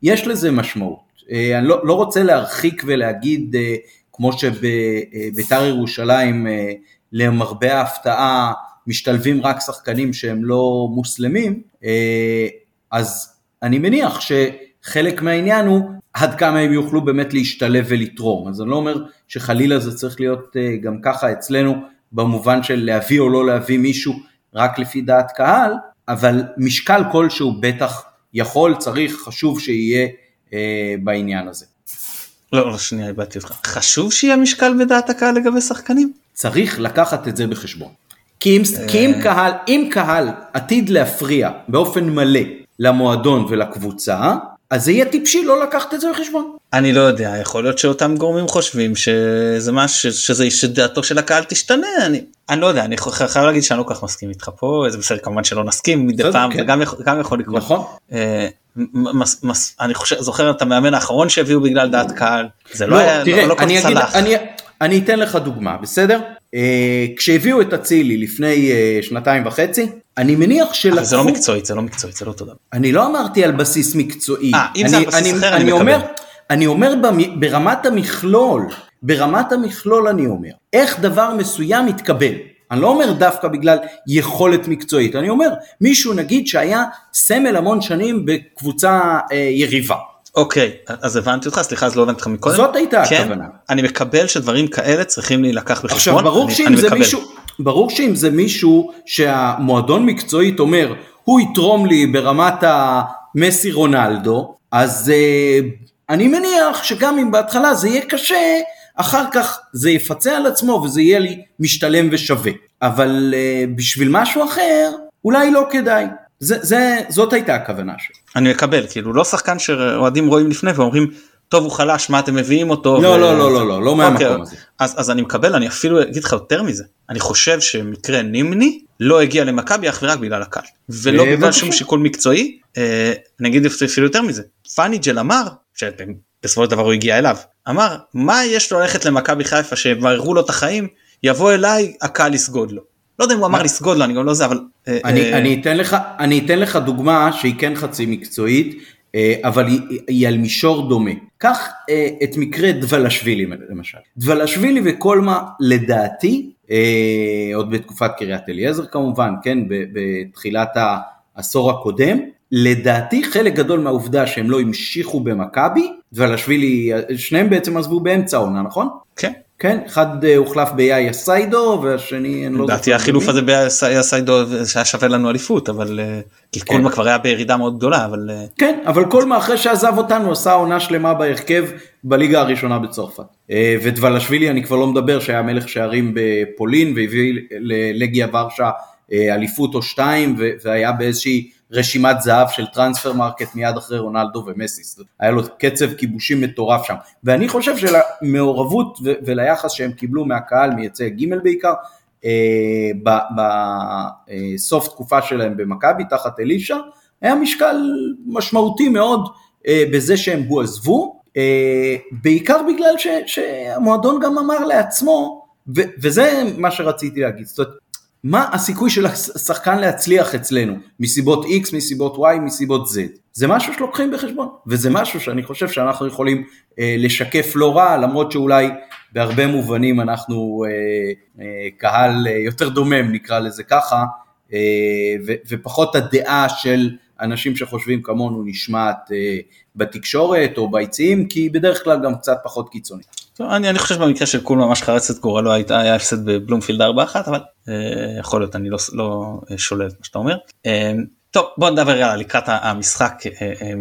יש לזה משמעות. אני לא, לא רוצה להרחיק ולהגיד, כמו שבית"ר ירושלים למרבה ההפתעה משתלבים רק שחקנים שהם לא מוסלמים, אה, אז אני מניח שחלק מהעניין הוא עד כמה הם יוכלו באמת להשתלב ולתרום. אז אני לא אומר שחלילה זה צריך להיות אה, גם ככה אצלנו, במובן של להביא או לא להביא מישהו רק לפי דעת קהל, אבל משקל כלשהו בטח יכול, צריך, חשוב שיהיה אה, בעניין הזה. לא, לא, שנייה, איבדתי אותך. חשוב שיהיה משקל בדעת הקהל לגבי שחקנים? צריך לקחת את זה בחשבון. כי אם, כי אם, קהל, אם קהל עתיד להפריע באופן מלא למועדון ולקבוצה, אז זה יהיה טיפשי לא לקחת את זה בחשבון. אני לא יודע, יכול להיות שאותם גורמים חושבים שזה מה שזה, שדעתו של הקהל תשתנה, אני, אני לא יודע, אני חייב להגיד שאני לא כל כך מסכים איתך פה, זה בסדר כמובן שלא נסכים מדי פעם, כן. וגם גם יכול לקרות. נכון. אה, מס, מס, אני חושב, זוכר את המאמן האחרון שהביאו בגלל דעת קהל, זה לא, לא היה, תראה, לא, לא אני, אגיד, אני, אני אתן לך דוגמה, בסדר? אה, כשהביאו את אצילי לפני אה, שנתיים וחצי, אני מניח שלקחו... זה לא מקצועית, זה לא מקצועית, זה לא תודה. אני לא אמרתי על בסיס מקצועי. אה, אם אני, זה על בסיס אני, אחר, אני, אני מקבל. אומר, אני אומר ברמת המכלול, ברמת המכלול אני אומר, איך דבר מסוים מתקבל. אני לא אומר דווקא בגלל יכולת מקצועית, אני אומר מישהו נגיד שהיה סמל המון שנים בקבוצה אה, יריבה. אוקיי, אז הבנתי אותך, סליחה, אז לא הבנתי אותך מקודם. זאת הייתה כן, הכוונה. אני מקבל שדברים כאלה צריכים להילקח בחשבון. עכשיו, ברור אני, שאם אני זה מקבל. מישהו, ברור שאם זה מישהו שהמועדון מקצועית אומר, הוא יתרום לי ברמת המסי רונלדו, אז uh, אני מניח שגם אם בהתחלה זה יהיה קשה, אחר כך זה יפצה על עצמו וזה יהיה לי משתלם ושווה. אבל uh, בשביל משהו אחר, אולי לא כדאי. זה, זה, זאת הייתה הכוונה שלי. אני מקבל, כאילו לא שחקן שאוהדים רואים לפני ואומרים, טוב הוא חלש, מה אתם מביאים אותו? לא, ו... לא, לא, לא, לא, לא מהמקום אוקיי, הזה. אז, אז אני מקבל, אני אפילו אגיד לך יותר מזה, אני חושב שמקרה נימני לא הגיע למכבי אך ורק בגלל הקהל, ולא אה, בגלל שום שיקול מקצועי, אה, אני אגיד אפילו יותר מזה, פאניג'ל אמר, שבסופו של דבר הוא הגיע אליו, אמר, מה יש לו ללכת למכבי חיפה שיבררו לו את החיים, יבוא אליי, הקהל יסגוד לו. לא יודע אם הוא אמר לסגוד לו, אני גם לא זה, אבל... אה, אני, אה, אני, אתן לך, דוגמה שהיא כן חצי מקצועית, אה, אבל היא על מישור דומה. קח את מקרה דבלשווילי למשל. דבלשווילי וקולמה לדעתי, עוד בתקופת קריית אליעזר כמובן, כן, בתחילת העשור הקודם, לדעתי חלק גדול מהעובדה שהם לא המשיכו במכבי, דבלשווילי, שניהם בעצם עזבו באמצע העונה, נכון? כן. כן, אחד אה, הוחלף ביאיה סיידו והשני אני לא זוכר. לדעתי החילוף הזה ביאיה סיידו שהיה שווה לנו אליפות אבל אה, כי כן. קולמה כבר היה בירידה מאוד גדולה אבל אה, כן אבל קולמה אחרי שעזב אותנו עשה עונה שלמה בהרכב בליגה הראשונה בצרפת ודבלשווילי אני כבר לא מדבר שהיה מלך שערים בפולין והביא ללגיה ורשה אליפות או שתיים והיה באיזושהי רשימת זהב של Transfermarkt מיד אחרי רונלדו ומסי, היה לו קצב כיבושים מטורף שם, ואני חושב שלמעורבות וליחס שהם קיבלו מהקהל מיציע ג' בעיקר, אה, בסוף אה, תקופה שלהם במכבי תחת אלישע, היה משקל משמעותי מאוד אה, בזה שהם הועזבו, בעיקר בגלל שהמועדון גם אמר לעצמו, וזה מה שרציתי להגיד, זאת אומרת, מה הסיכוי של השחקן להצליח אצלנו, מסיבות X, מסיבות Y, מסיבות Z. זה משהו שלוקחים בחשבון, וזה משהו שאני חושב שאנחנו יכולים אה, לשקף לא רע, למרות שאולי בהרבה מובנים אנחנו אה, אה, קהל אה, יותר דומם, נקרא לזה ככה, אה, ו, ופחות הדעה של אנשים שחושבים כמונו נשמעת אה, בתקשורת או ביציעים, כי היא בדרך כלל גם קצת פחות קיצונית. אני, אני חושב שבמקרה של קול ממש חרץ את גורלו הייתה היה הפסד בבלומפילד 4-1 אבל אה, יכול להיות אני לא, לא אה, שולל את מה שאתה אומר. אה, טוב בוא נדבר יאללה לקראת המשחק אה, אה,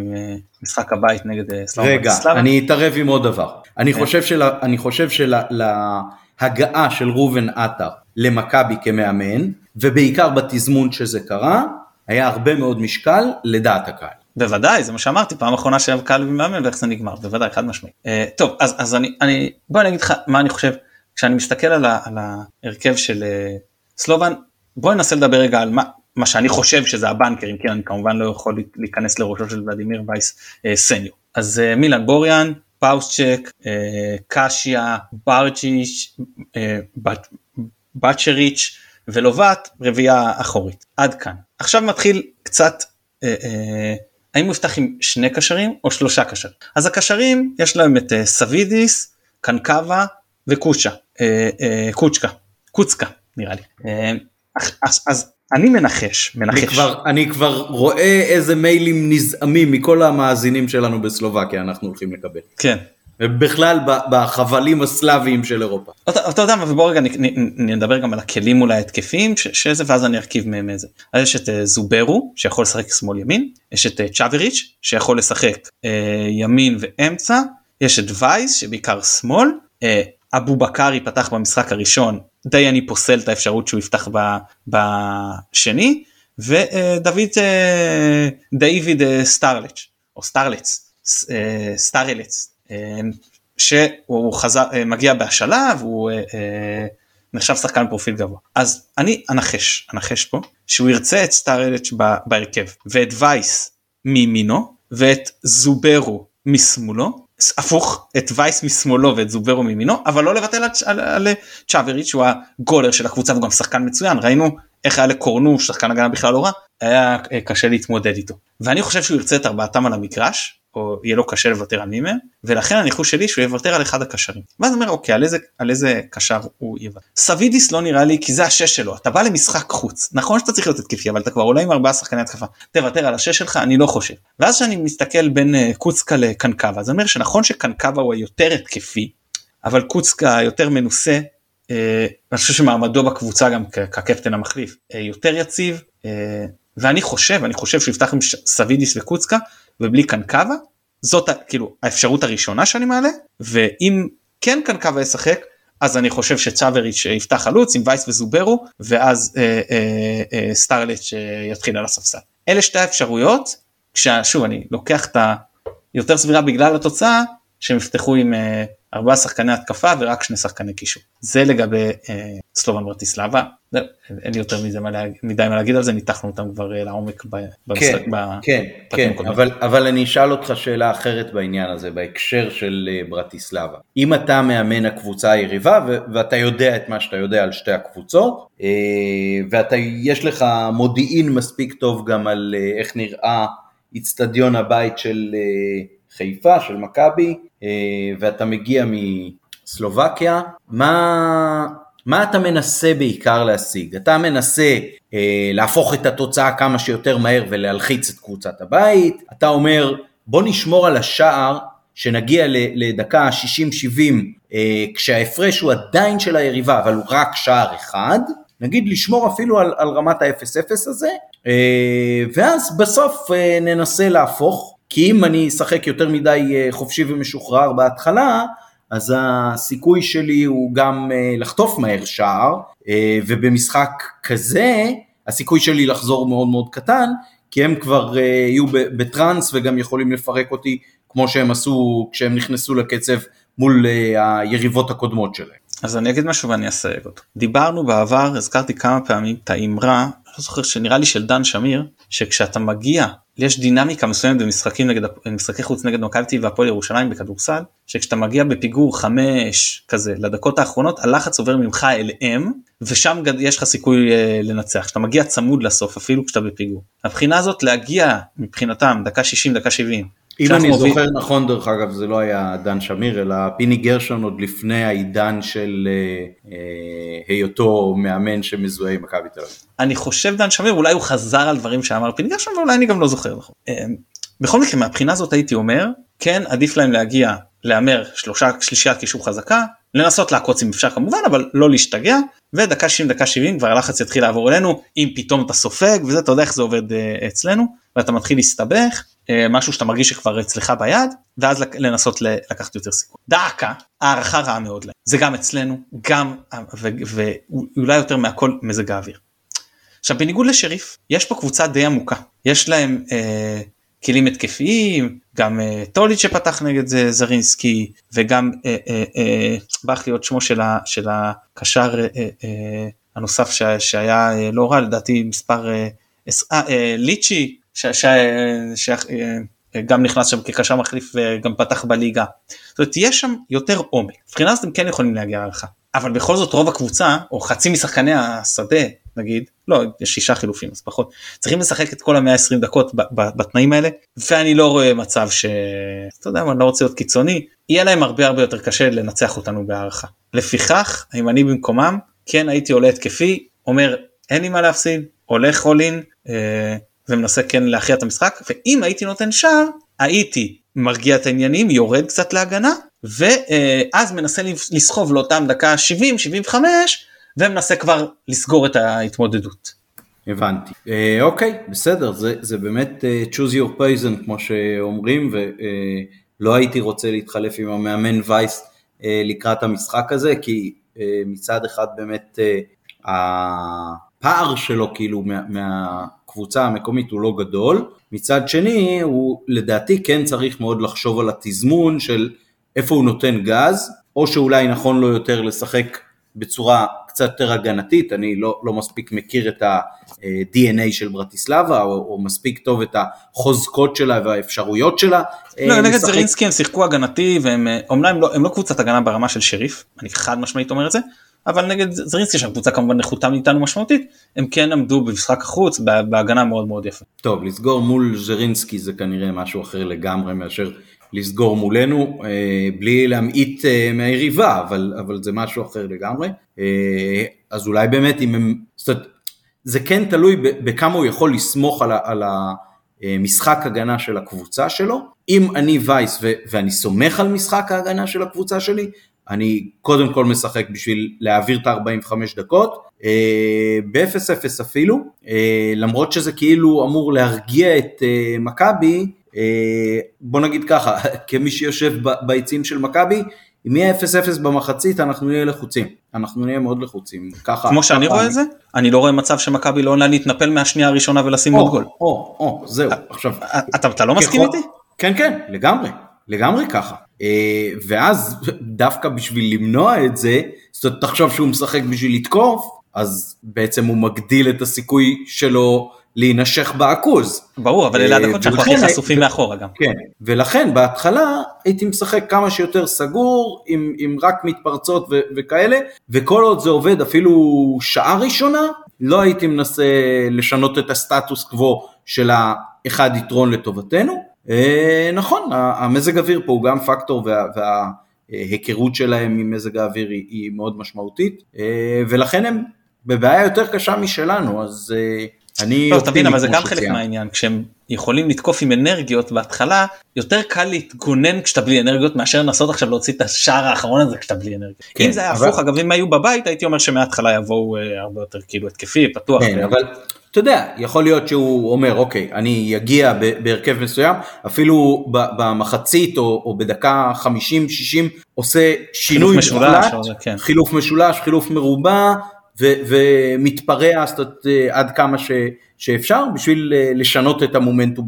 משחק הבית נגד אה, סלאמה. רגע סלאמה. אני אתערב עם עוד דבר אני אה. חושב של, אני חושב שלהגעה של ראובן עטר למכבי כמאמן ובעיקר בתזמון שזה קרה היה הרבה מאוד משקל לדעת הקהל. בוודאי זה מה שאמרתי פעם אחרונה שהיה קהל ומאמן ואיך זה נגמר בוודאי חד משמעי. Uh, טוב אז אז אני אני בוא אני אגיד לך מה אני חושב. כשאני מסתכל על, ה, על ההרכב של אה, סלובן בוא ננסה לדבר רגע על מה, מה שאני חושב שזה הבנקרים כן אני כמובן לא יכול להיכנס לראשו של ולדימיר וייס אה, senior אז אה, מילן בוריאן פאוסצ'ק אה, קשיה ברצ'יץ' אה, בצ'ריץ' ולובט רביעייה אחורית. עד כאן. עכשיו מתחיל קצת אה, אה, האם הוא יפתח עם שני קשרים או שלושה קשרים? אז הקשרים יש להם את אה, סבידיס קנקבה וקוצ'ה אה, אה, קוצ'קה קוצקה נראה לי. אה, אז, אז אני מנחש מנחש. אני כבר, אני כבר רואה איזה מיילים נזעמים מכל המאזינים שלנו בסלובקיה אנחנו הולכים לקבל. כן ובכלל בחבלים הסלאביים של אירופה. אתה, אתה יודע מה ובוא רגע נדבר גם על הכלים אולי התקפיים שזה ואז אני ארכיב מהם איזה. אז יש את אה, זוברו שיכול לשחק שמאל ימין יש את אה, צ'אבריץ' שיכול לשחק אה, ימין ואמצע יש את וייס שבעיקר שמאל אה, אבו בקרי פתח במשחק הראשון די אני פוסל את האפשרות שהוא יפתח בשני ודוד אה, דיוויד אה, סטארלץ' או סטארלץ אה, סטארלץ שהוא חזר מגיע בהשאלה והוא נחשב שחקן פרופיל גבוה. אז אני אנחש אנחש פה שהוא ירצה את סטארלץ' בהרכב ואת וייס מימינו ואת זוברו משמאלו הפוך את וייס משמאלו ואת זוברו מימינו אבל לא לבטל על, על, על צ'אבריץ' שהוא הגולר של הקבוצה והוא גם שחקן מצוין. ראינו איך היה לקורנו שחקן הגנה בכלל לא רע היה אה, קשה להתמודד איתו. ואני חושב שהוא ירצה את ארבעתם על המגרש או יהיה לו קשה לוותר על מי מהם ולכן הניחוש שלי שהוא יוותר על אחד הקשרים. ואז אומר אוקיי על איזה על איזה קשר הוא יוותר. סבידיס לא נראה לי כי זה השש שלו אתה בא למשחק חוץ נכון שאתה צריך להיות התקפי אבל אתה כבר עולה עם ארבעה שחקני התקפה תוותר על השש שלך אני לא חושב. ואז כשאני מסתכל בין uh, קוצקה לקנקבה זה אומר שנכון שקנקבה הוא היותר התקפי אבל קוצקה יותר מנוסה uh, אני חושב שמעמדו בקבוצה גם כקפטן המחליף uh, יותר יציב ואני חושב אני חושב שהוא יפתח עם סבידיס וקוצקה ובלי קנקבה זאת כאילו האפשרות הראשונה שאני מעלה ואם כן קנקבה ישחק אז אני חושב שצ'אבריץ' יפתח חלוץ עם וייס וזוברו ואז אה, אה, אה, סטארלץ' יתחיל על הספסל. אלה שתי האפשרויות כששוב אני לוקח את היותר סבירה בגלל התוצאה שהם יפתחו עם אה, ארבעה שחקני התקפה ורק שני שחקני קישור. זה לגבי אה, סלובן ברטיסלבה, אין לי יותר מזה מדי מה להגיד על זה, ניתחנו אותם כבר אה, לעומק במשחק. כן, כן, כן, אבל, אבל אני אשאל אותך שאלה אחרת בעניין הזה, בהקשר של אה, ברטיסלבה. אם אתה מאמן הקבוצה היריבה ו- ואתה יודע את מה שאתה יודע על שתי הקבוצות, אה, ויש לך מודיעין מספיק טוב גם על אה, איך נראה איצטדיון הבית של אה, חיפה, של מכבי, ואתה מגיע מסלובקיה, מה, מה אתה מנסה בעיקר להשיג? אתה מנסה אה, להפוך את התוצאה כמה שיותר מהר ולהלחיץ את קבוצת הבית, אתה אומר בוא נשמור על השער שנגיע לדקה 60-70 אה, כשההפרש הוא עדיין של היריבה אבל הוא רק שער אחד, נגיד לשמור אפילו על, על רמת ה-0-0 הזה, אה, ואז בסוף אה, ננסה להפוך כי אם אני אשחק יותר מדי אה, חופשי ומשוחרר בהתחלה, אז הסיכוי שלי הוא גם אה, לחטוף מהר שער, אה, ובמשחק כזה הסיכוי שלי לחזור מאוד מאוד קטן, כי הם כבר יהיו בטראנס וגם יכולים לפרק אותי כמו שהם עשו כשהם נכנסו לקצב מול היריבות הקודמות שלהם. אז אני אגיד משהו ואני אסייג אותו. דיברנו בעבר, הזכרתי כמה פעמים את האמרה, לא זוכר שנראה לי של דן שמיר, שכשאתה מגיע יש דינמיקה מסוימת במשחקים נגד משחקי חוץ נגד מכבי והפועל ירושלים בכדורסל שכשאתה מגיע בפיגור חמש כזה לדקות האחרונות הלחץ עובר ממך אליהם ושם יש לך סיכוי אה, לנצח כשאתה מגיע צמוד לסוף אפילו כשאתה בפיגור. הבחינה הזאת להגיע מבחינתם דקה 60 דקה 70 אם אני זוכר מוביל... נכון דרך אגב זה לא היה דן שמיר אלא פיני גרשון עוד לפני העידן של אה, אה, היותו מאמן שמזוהה עם מכבי תל אביב. אני חושב דן שמיר אולי הוא חזר על דברים שאמר פיני גרשון ואולי אני גם לא זוכר נכון. אה, בכל מקרה מהבחינה הזאת הייתי אומר כן עדיף להם להגיע להמר שלושה שלישיית קישור חזקה לנסות לעקוץ אם אפשר כמובן אבל לא להשתגע ודקה 60 דקה 70 כבר הלחץ יתחיל לעבור אלינו אם פתאום אתה סופג וזה אתה יודע איך זה עובד אה, אצלנו ואתה מתחיל להסתבך משהו שאתה מרגיש שכבר אצלך ביד ואז לנסות לקחת יותר סיכון. דאקה הערכה רעה מאוד להם זה גם אצלנו גם ואולי יותר מהכל מזג האוויר. עכשיו בניגוד לשריף יש פה קבוצה די עמוקה יש להם אה, כלים התקפיים, גם אה, טוליץ' שפתח נגד זה זרינסקי וגם אה, אה, אה, ברח לי עוד שמו של, ה, של הקשר אה, אה, הנוסף ש, שהיה אה, לא רע לדעתי מספר אה, אה, אה, ליצ'י שגם ש, ש, אה, נכנס שם כקשר מחליף וגם פתח בליגה. זאת אומרת יש שם יותר עומק. מבחינה הזאת הם כן יכולים להגיע להערכה. אבל בכל זאת רוב הקבוצה או חצי משחקני השדה נגיד לא יש שישה חילופים אז פחות צריכים לשחק את כל המאה 120 דקות בתנאים האלה ואני לא רואה מצב שאתה יודע מה אני לא רוצה להיות קיצוני יהיה להם הרבה הרבה יותר קשה לנצח אותנו בהערכה. לפיכך אם אני במקומם כן הייתי עולה התקפי אומר אין לי מה להפסיד הולך אולין אה, ומנסה כן להכריע את המשחק ואם הייתי נותן שער הייתי מרגיע את העניינים יורד קצת להגנה ואז מנסה לסחוב לאותם דקה 70-75 ומנסה כבר לסגור את ההתמודדות. הבנתי. אה, אוקיי, בסדר, זה, זה באמת uh, choose your poison כמו שאומרים ולא uh, הייתי רוצה להתחלף עם המאמן וייס uh, לקראת המשחק הזה כי uh, מצד אחד באמת uh, הפער שלו כאילו מה, מהקבוצה המקומית הוא לא גדול, מצד שני הוא לדעתי כן צריך מאוד לחשוב על התזמון של איפה הוא נותן גז, או שאולי נכון לו יותר לשחק בצורה קצת יותר הגנתית, אני לא, לא מספיק מכיר את ה-DNA של ברטיסלבה, או, או מספיק טוב את החוזקות שלה והאפשרויות שלה. לא, אה, נגד זרינסקי הם שיחקו הגנתי, והם אומנם הם לא, הם לא קבוצת הגנה ברמה של שריף, אני חד משמעית אומר את זה, אבל נגד זרינסקי שם קבוצה כמובן נחותה מאיתנו משמעותית, הם כן עמדו במשחק החוץ בהגנה מאוד מאוד יפה. טוב, לסגור מול זרינסקי זה כנראה משהו אחר לגמרי מאשר לסגור מולנו אה, בלי להמעיט אה, מהיריבה, אבל, אבל זה משהו אחר לגמרי. אה, אז אולי באמת אם הם, זאת אומרת, זה כן תלוי בכמה הוא יכול לסמוך על, על המשחק הגנה של הקבוצה שלו. אם אני וייס ו, ואני סומך על משחק ההגנה של הקבוצה שלי, אני קודם כל משחק בשביל להעביר את ה-45 דקות, ב-0-0 אפילו, למרות שזה כאילו אמור להרגיע את מכבי, אה, בוא נגיד ככה, כמי שיושב ביציעים של מכבי, אם יהיה 0-0 במחצית אנחנו נהיה לחוצים, אנחנו נהיה מאוד לחוצים, ככה. כמו שאני רואה את זה, אני לא רואה מצב שמכבי לא עונה להתנפל מהשנייה הראשונה ולשים עוד גול. או, או, זהו, עכשיו. אתה לא מסכים איתי? כן, כן, לגמרי, לגמרי ככה. אה, ואז דווקא בשביל למנוע את זה, זאת אומרת, תחשוב שהוא משחק בשביל לתקוף, אז בעצם הוא מגדיל את הסיכוי שלו להינשך בעכוז. ברור, אבל אלה הדקות אה, שאנחנו הכי חשופים מאחורה גם. כן, ולכן בהתחלה הייתי משחק כמה שיותר סגור, עם, עם רק מתפרצות ו- וכאלה, וכל עוד זה עובד אפילו שעה ראשונה, לא הייתי מנסה לשנות את הסטטוס קוו של האחד יתרון לטובתנו. אה, נכון, המזג אוויר פה הוא גם פקטור וה... וה ההיכרות שלהם עם מזג האוויר היא, מאוד משמעותית, אה, ולכן הם בבעיה יותר קשה משלנו, אז אני לא, תבין, אבל זה גם חלק מהעניין, כשהם יכולים לתקוף עם אנרגיות בהתחלה, יותר קל להתגונן כשאתה בלי אנרגיות מאשר לנסות עכשיו להוציא את השער האחרון הזה כשאתה בלי אנרגיות. כן, אם זה היה אבל... הפוך, אגב אם היו בבית הייתי אומר שמההתחלה יבואו אה, הרבה יותר כאילו התקפי, פתוח. כן, אבל אתה יודע, יכול להיות שהוא אומר אוקיי, אני אגיע בהרכב מסוים, אפילו במחצית או, או בדקה 50-60 עושה שינוי משולש, כן. חילוף משולש, חילוף מרובע. ומתפרע אה, עד כמה ש- שאפשר בשביל אה, לשנות את המומנטום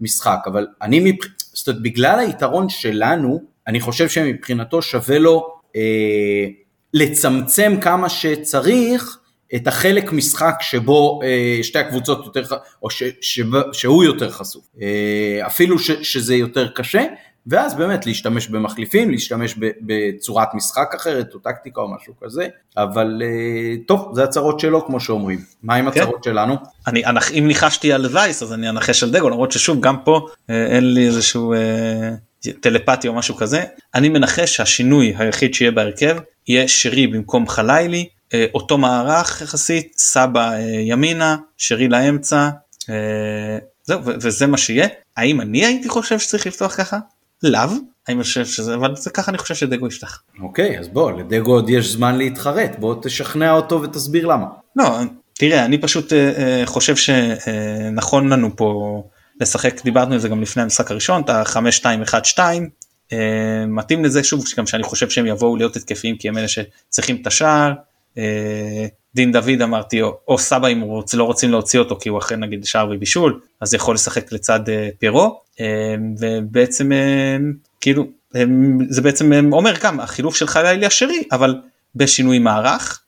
במשחק, אבל אני. זאת אומרת, בגלל היתרון שלנו, אני חושב שמבחינתו שווה לו אה, לצמצם כמה שצריך את החלק משחק שבו אה, שתי הקבוצות יותר, או ש, ש, שהוא יותר חשוף, אה, אפילו ש, שזה יותר קשה, ואז באמת להשתמש במחליפים, להשתמש בצורת משחק אחרת או טקטיקה או משהו כזה, אבל אה, טוב, זה הצהרות שלו כמו שאומרים. מה עם כן. הצהרות שלנו? אני, אם ניחשתי על וייס אז אני אנחש על דגו, למרות ששוב גם פה אה, אין לי איזשהו אה, טלפתי או משהו כזה. אני מנחש שהשינוי היחיד שיהיה בהרכב יהיה שרי במקום חלילי, אותו מערך יחסית, סבא ימינה, שרי לאמצע. זהו, וזה מה שיהיה. האם אני הייתי חושב שצריך לפתוח ככה? לאו, אני חושב שזה, אבל זה ככה אני חושב שדגו יפתח. אוקיי, אז בוא, לדגו עוד יש זמן להתחרט, בוא תשכנע אותו ותסביר למה. לא, תראה, אני פשוט אה, אה חושב שנכון לנו פה לשחק, דיברנו על זה גם לפני המשחק הראשון, את ה-5-2-1-2, אה, מתאים לזה שוב, גם שאני חושב שהם יבואו להיות התקפיים כי הם אלה שצריכים את השער, אה, דין דוד אמרתי או, או סבא אם רוצ, לא רוצים להוציא אותו כי הוא אחרי נגיד שער ובישול אז יכול לשחק לצד אה, פירו אה, ובעצם אה, כאילו זה בעצם אומר גם החילוף של חלילי אשרי אבל בשינוי מערך.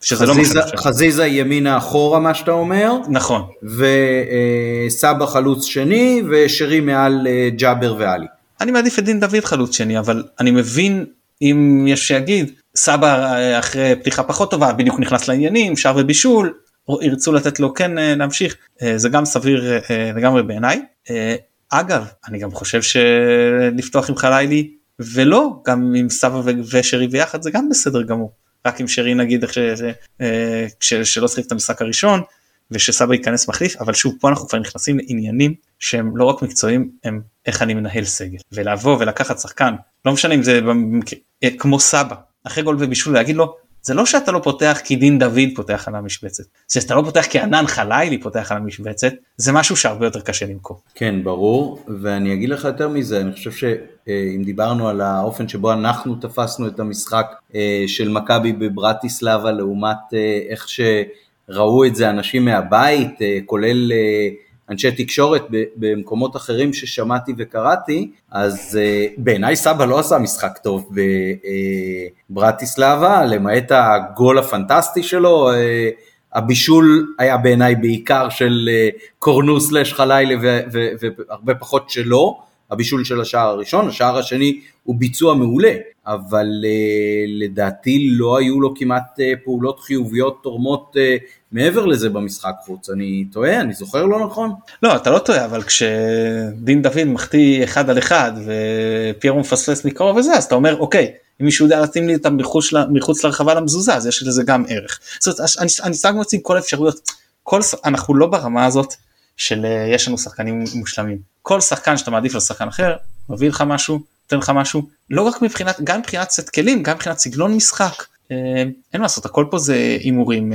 שזה לא חזיזה, שלו. חזיזה ימינה אחורה מה שאתה אומר, נכון וסבא חלוץ שני ושרי מעל ג'אבר ועלי. אני מעדיף את דין דוד חלוץ שני אבל אני מבין אם יש שיגיד סבא אה, אחרי פתיחה פחות טובה בדיוק נכנס לעניינים שער ובישול ירצו לתת לו כן אה, להמשיך אה, זה גם סביר אה, לגמרי בעיניי. אה, אגב אני גם חושב שלפתוח עם חלילי ולא גם עם סבא ושרי ביחד זה גם בסדר גמור. רק עם שרי נגיד איך ש- אה, שלא שחק את המשחק הראשון ושסבא ייכנס מחליף אבל שוב פה אנחנו כבר נכנסים לעניינים שהם לא רק מקצועיים הם איך אני מנהל סגל. ולבוא ולקחת שחקן לא משנה אם זה אה, כמו סבא אחרי גול ובישול להגיד לו זה לא שאתה לא פותח כי דין דוד פותח על המשבצת זה שאתה לא פותח כי ענן חלילי פותח על המשבצת זה משהו שהרבה יותר קשה למכור. כן, ברור, ואני אגיד לך יותר מזה, אני חושב שאם דיברנו על האופן שבו אנחנו תפסנו את המשחק אה, של מכבי בברטיסלבה לעומת אה, איך שראו את זה אנשים מהבית, אה, כולל אה, אנשי תקשורת במקומות אחרים ששמעתי וקראתי, אז אה, בעיניי סבא לא עשה משחק טוב בברטיסלבה, למעט הגול הפנטסטי שלו. אה, הבישול היה בעיניי בעיקר של אה, קורנו ו- ו- והרבה פחות שלו, הבישול של השער הראשון, השער השני הוא ביצוע מעולה, אבל אה, לדעתי לא היו לו כמעט אה, פעולות חיוביות תורמות אה, מעבר לזה במשחק חוץ, אני טועה, אני זוכר לא נכון? לא אתה לא טועה אבל כשדין דוד מחטיא אחד על אחד ופיירו מפספס מקרוב וזה אז אתה אומר אוקיי אם מישהו יודע לשים לי אותם מחוץ, מחוץ לרחבה למזוזה אז יש לזה גם ערך. זאת אומרת אני, אני סתם מוציא כל האפשרויות כל אנחנו לא ברמה הזאת של אה, יש לנו שחקנים מושלמים כל שחקן שאתה מעדיף על שחקן אחר מביא לך משהו נותן לך משהו לא רק מבחינת גם מבחינת סט כלים גם מבחינת סגנון משחק אה, אין מה לעשות הכל פה זה הימורים.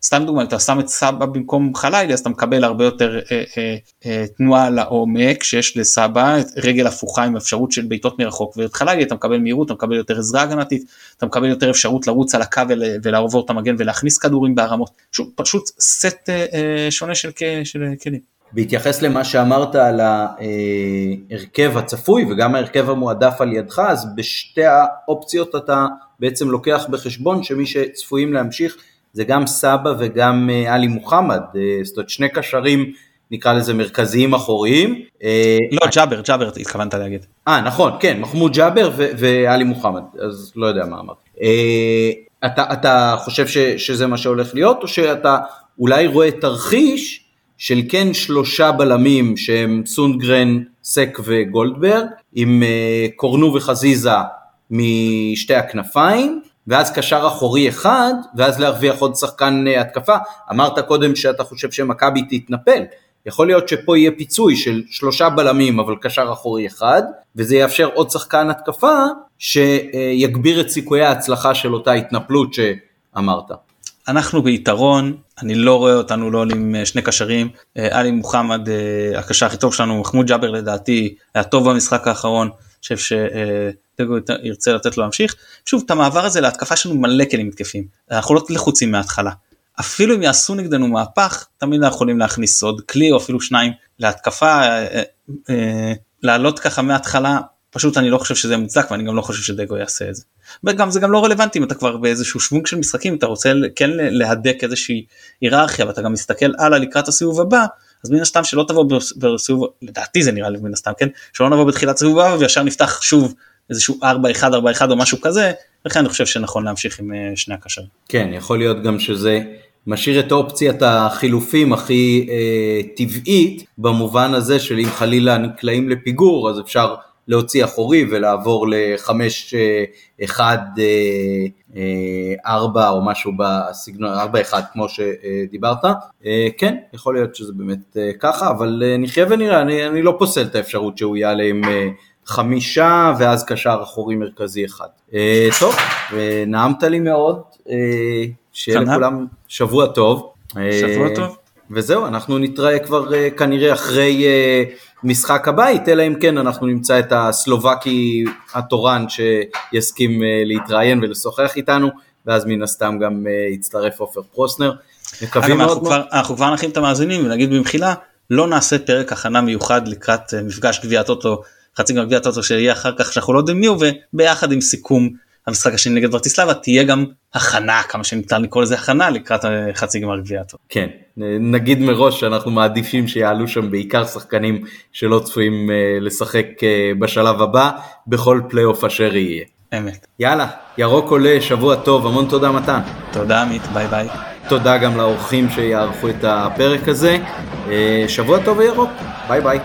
אה, סתם דוגמא, אתה שם את סבא במקום חלילי אז אתה מקבל הרבה יותר אה, אה, אה, תנועה לעומק שיש לסבא, רגל הפוכה עם אפשרות של בעיטות מרחוק ואת חלילי אתה מקבל מהירות, אתה מקבל יותר עזרה הגנתית, אתה מקבל יותר אפשרות לרוץ על הקו ול, ולעבור את המגן ולהכניס כדורים בהרמות, שוב, פשוט סט אה, אה, שונה של, של כלים. בהתייחס למה שאמרת על ההרכב הצפוי וגם ההרכב המועדף על ידך, אז בשתי האופציות אתה בעצם לוקח בחשבון שמי שצפויים להמשיך זה גם סבא וגם אה, עלי מוחמד, אה, זאת אומרת שני קשרים נקרא לזה מרכזיים אחוריים. אה, לא, ג'אבר, ג'אבר התכוונת להגיד. אה נכון, כן, מחמוד ג'אבר ועלי מוחמד, אז לא יודע מה אמרתי. אתה, אתה חושב ש, שזה מה שהולך להיות, או שאתה אולי רואה תרחיש של כן שלושה בלמים שהם סונגרן, סק וגולדברג, עם קורנו וחזיזה משתי הכנפיים, ואז קשר אחורי אחד, ואז להרוויח עוד שחקן אה, התקפה. אמרת קודם שאתה חושב שמכבי תתנפל. יכול להיות שפה יהיה פיצוי של שלושה בלמים אבל קשר אחורי אחד, וזה יאפשר עוד שחקן התקפה שיגביר את סיכויי ההצלחה של אותה התנפלות שאמרת. אנחנו ביתרון, אני לא רואה אותנו לא עולים אה, שני קשרים, אה, עלי מוחמד הקשר הכי טוב שלנו, מחמוד ג'אבר לדעתי היה טוב במשחק האחרון, אני חושב שדגו ירצה לתת לו להמשיך. שוב, את המעבר הזה להתקפה שלנו מלא כלים מתקפים, אנחנו לא לחוצים מההתחלה. אפילו אם יעשו נגדנו מהפך, תמיד אנחנו יכולים להכניס עוד כלי או אפילו שניים להתקפה, אה, אה, אה, לעלות ככה מההתחלה, פשוט אני לא חושב שזה מוצדק ואני גם לא חושב שדגו יעשה את זה. וגם זה גם לא רלוונטי אם אתה כבר באיזשהו שוונג של משחקים אתה רוצה כן להדק איזושהי היררכיה ואתה גם מסתכל הלאה לקראת הסיבוב הבא אז מן הסתם שלא תבוא בסיבוב לדעתי זה נראה לי מן הסתם כן שלא נבוא בתחילת סיבוב הבא וישר נפתח שוב איזשהו 4-1 4-1 או משהו כזה לכן אני חושב שנכון להמשיך עם אה, שני הקשרים. כן, יכול להיות גם שזה משאיר את אופציית החילופים הכי אה, טבעית, במובן הזה של אם חלילה נקלעים לפיגור, אז אפשר להוציא אחורי ולעבור לחמש אה, אחד אה, אה, ארבע או משהו בסגנון, ארבע אחד כמו שדיברת. אה, כן, יכול להיות שזה באמת אה, ככה, אבל אה, נחיה ונראה, אני, אני לא פוסל את האפשרות שהוא יעלה עם... חמישה ואז קשר אחורי מרכזי אחד. אה, טוב, נעמת לי מאוד, אה, שיהיה כנ"ל. לכולם שבוע טוב. אה, שבוע טוב. וזהו, אנחנו נתראה כבר אה, כנראה אחרי אה, משחק הבית, אלא אם כן אנחנו נמצא את הסלובקי התורן שיסכים אה, להתראיין ולשוחח איתנו. ואז מן הסתם גם יצטרף עופר פרוסנר. מקווים מאוד אנחנו, מאוד. כבר, אנחנו כבר נכין את המאזינים ונגיד במחילה, לא נעשה פרק הכנה מיוחד לקראת מפגש גביע הטוטו, חצי גביע הטוטו שיהיה אחר כך שאנחנו לא יודעים מי הוא, וביחד עם סיכום המשחק השני נגד ורטיסלבה תהיה גם הכנה כמה שניתן לקרוא לזה הכנה לקראת חצי גמר גביע הטוטו. כן, נגיד מראש שאנחנו מעדיפים שיעלו שם בעיקר שחקנים שלא צפויים אה, לשחק אה, בשלב הבא בכל פלייאוף אשר יהיה. אמת. יאללה, ירוק עולה, שבוע טוב, המון תודה מתן. תודה עמית, ביי ביי. תודה גם לאורחים שיערכו את הפרק הזה. אה, שבוע טוב וירוק, ביי ביי.